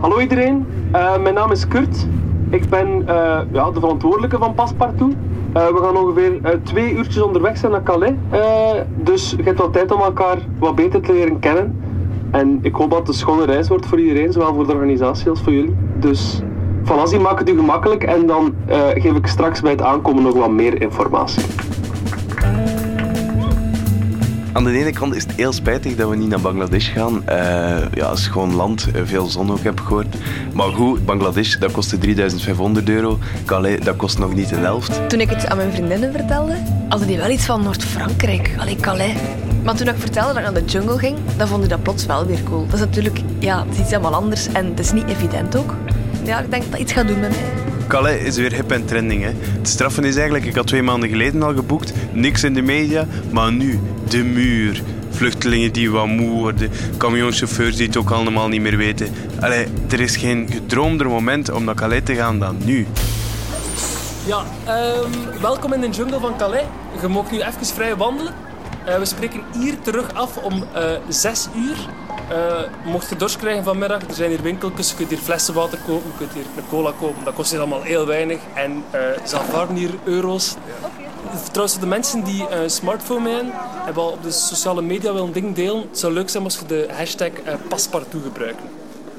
Hallo iedereen, Eh, mijn naam is Kurt. Ik ben eh, ja, de verantwoordelijke van Paspartout. Eh, we gaan ongeveer twee uurtjes onderweg zijn naar Calais. Dus je hebt wat tijd om elkaar wat beter te leren kennen. En ik hoop dat het een schone reis wordt voor iedereen, zowel voor de organisatie als voor jullie. Dus Fanasi, maak het u gemakkelijk en dan geef ik straks bij het aankomen nog wat meer informatie. Aan de ene kant is het heel spijtig dat we niet naar Bangladesh gaan. Eh, ja, het is gewoon land, eh, veel zon ook heb gehoord. Maar goed, Bangladesh, dat kostte 3500 euro. Calais, dat kost nog niet de helft. Toen ik het aan mijn vriendinnen vertelde, hadden die wel iets van Noord-Frankrijk, allee, Calais. Maar toen ik vertelde dat ik naar de jungle ging, dan vond ik dat plots wel weer cool. Dat is natuurlijk, ja, iets helemaal anders en het is niet evident ook. Ja, ik denk dat iets gaat doen met mij. Calais is weer hip en trending. Hè. Het straffen is eigenlijk, ik had twee maanden geleden al geboekt, niks in de media, maar nu, de muur. Vluchtelingen die wat moe worden, camionchauffeurs die het ook allemaal niet meer weten. Allee, er is geen gedroomder moment om naar Calais te gaan dan nu. Ja, ehm, welkom in de jungle van Calais. Je mag nu even vrij wandelen. Eh, we spreken hier terug af om eh 6 uur. Eh, mocht je dorst krijgen vanmiddag, er zijn hier winkeltjes. Je kunt hier flessen water kopen, je kunt hier een cola kopen. Dat kost hier allemaal heel weinig. En eh ze aanvaarden hier euro's. Trouwens, voor de mensen die een smartphone hebben, hebben al op de sociale media wel een ding delen. Het zou leuk zijn als je de hashtag eh, paspartout gebruiken.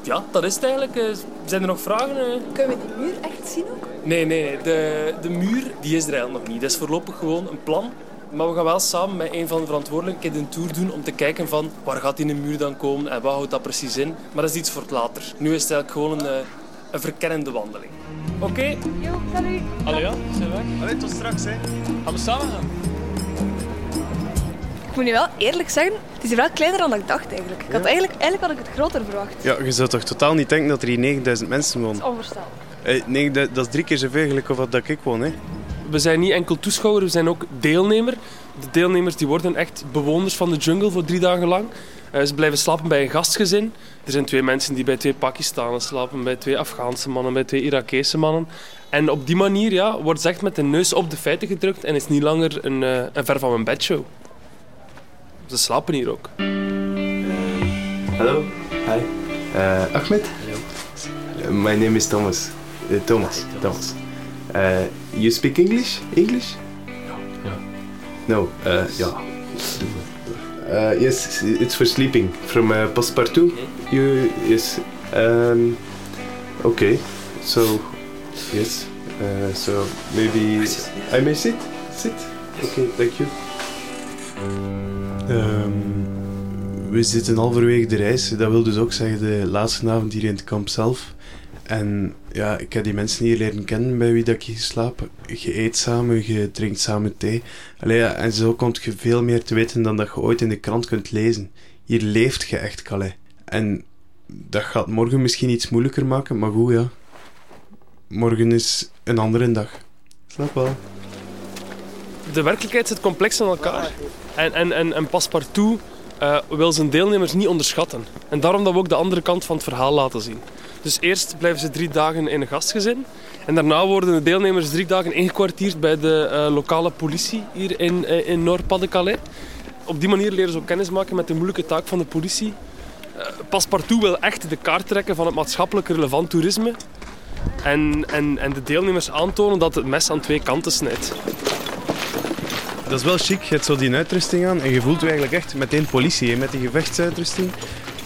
Ja, dat is het eigenlijk. Eh, zijn er nog vragen? eh? Kunnen we die muur echt zien ook? Nee, nee, nee. De, de muur die is er eigenlijk nog niet. Dat is voorlopig gewoon een plan. Maar we gaan wel samen met een van de verantwoordelijken een tour doen om te kijken van waar gaat die muur dan komen en wat houdt dat precies in. Maar dat is iets voor het later. Nu is het eigenlijk gewoon een, eh, een verkennende wandeling. Oké? Jo, salut. Allee ja, zijn we weg. Allee, tot straks, hè. Gaan we samen gaan? Ik moet nu wel eerlijk zeggen, het is hier wel kleiner dan ik dacht eigenlijk. Ik had eigenlijk, eigenlijk had ik het groter verwacht. Ja, je zou toch totaal niet denken dat er hier 9000 mensen wonen? Dat is onvoorstelbaar. Eh, nee, dat, dat is drie keer zoveel gelijk of wat dat ik woon, hè. We zijn niet enkel toeschouwer, we zijn ook deelnemer. De deelnemers die worden echt bewoners van de jungle voor drie dagen lang. Eh, ze blijven slapen bij een gastgezin. Er zijn twee mensen die bij twee Pakistanen slapen, bij twee Afghaanse mannen, bij twee Irakese mannen. En op die manier ja, wordt ze echt met de neus op de feiten gedrukt en is niet langer een, eh, een ver van mijn bedshow. Ze slapen hier ook. Hallo. Hi. Uh, Ahmed? Hello. my name is Thomas. Uh, Thomas. Thomas. Uh, you speak English? English? Ja. No. Uh, yeah. Uh, yes, it's for sleeping. From uh, Passepartout. You yes. Um, okay. So yes. Uh, so maybe I may sit. Sit. Okay. Thank you. Ehm, we zitten halverwege de reis. Dat wil dus ook zeggen de laatste avond hier in het kamp zelf. En ja, ik heb die mensen hier leren kennen bij wie dat ik hier slaap. Je eet samen, je drinkt samen thee. Allee, ja, en zo komt je veel meer te weten dan dat je ooit in de krant kunt lezen. Hier leeft je echt, Calais. En dat gaat morgen misschien iets moeilijker maken, maar goed, ja. Morgen is een andere dag. Slaap wel. De werkelijkheid zit complex in elkaar. En, en, en, en Passepartout eh, wil zijn deelnemers niet onderschatten. En daarom dat we ook de andere kant van het verhaal laten zien. Dus eerst blijven ze drie dagen in een gastgezin. En daarna worden de deelnemers drie dagen ingekwartierd bij de eh, lokale politie hier in, eh, in Noord-Pas-de-Calais. Op die manier leren ze ook kennis maken met de moeilijke taak van de politie. Eh, Passepartout wil echt de kaart trekken van het maatschappelijk relevant toerisme. En, en, en de deelnemers aantonen dat het mes aan twee kanten snijdt. Dat is wel chic. Je hebt zo die uitrusting aan en je voelt je eigenlijk echt meteen politie met die gevechtsuitrusting.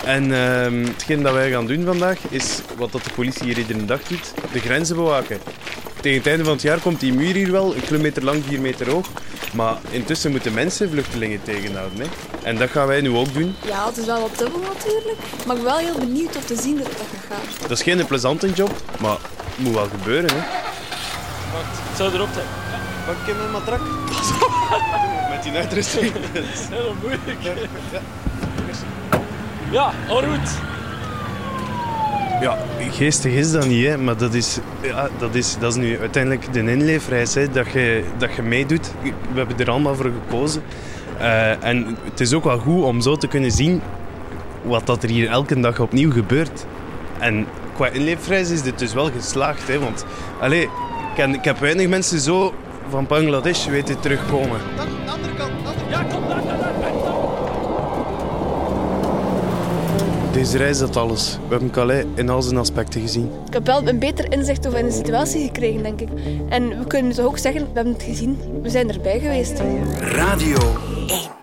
En ehm, hetgeen dat wij gaan doen vandaag is wat dat de politie hier iedere dag doet: de grenzen bewaken. Tegen het einde van het jaar komt die muur hier wel, een kilometer lang, vier meter hoog. Maar intussen moeten mensen vluchtelingen tegenhouden. Hè. En dat gaan wij nu ook doen. Ja, het is wel wat dubbel natuurlijk. Maar ik ben wel heel benieuwd om te zien dat het gaat gaan. Dat is geen plezante job, maar het moet wel gebeuren. Hè. Wacht, het zou erop zijn. Pak ik mijn matrak? Met die uitrusting. Heel moeilijk. Ja, en route. Ja, geestig is dat niet, hè, maar dat is, ja, dat, is, dat is nu uiteindelijk de inleefreis. Hè, dat, je, dat je meedoet. We hebben er allemaal voor gekozen. Eh, en het is ook wel goed om zo te kunnen zien wat dat er hier elke dag opnieuw gebeurt. En qua inleefreis is dit dus wel geslaagd. Hè, want allez, ik, ken- ik heb weinig mensen zo van Bangladesh weten terugkomen. Deze reis dat alles. We hebben Calais in al zijn aspecten gezien. Ik heb wel een beter inzicht over de situatie gekregen, denk ik. En we kunnen toch ook zeggen, we hebben het gezien. We zijn erbij geweest. Radio 1.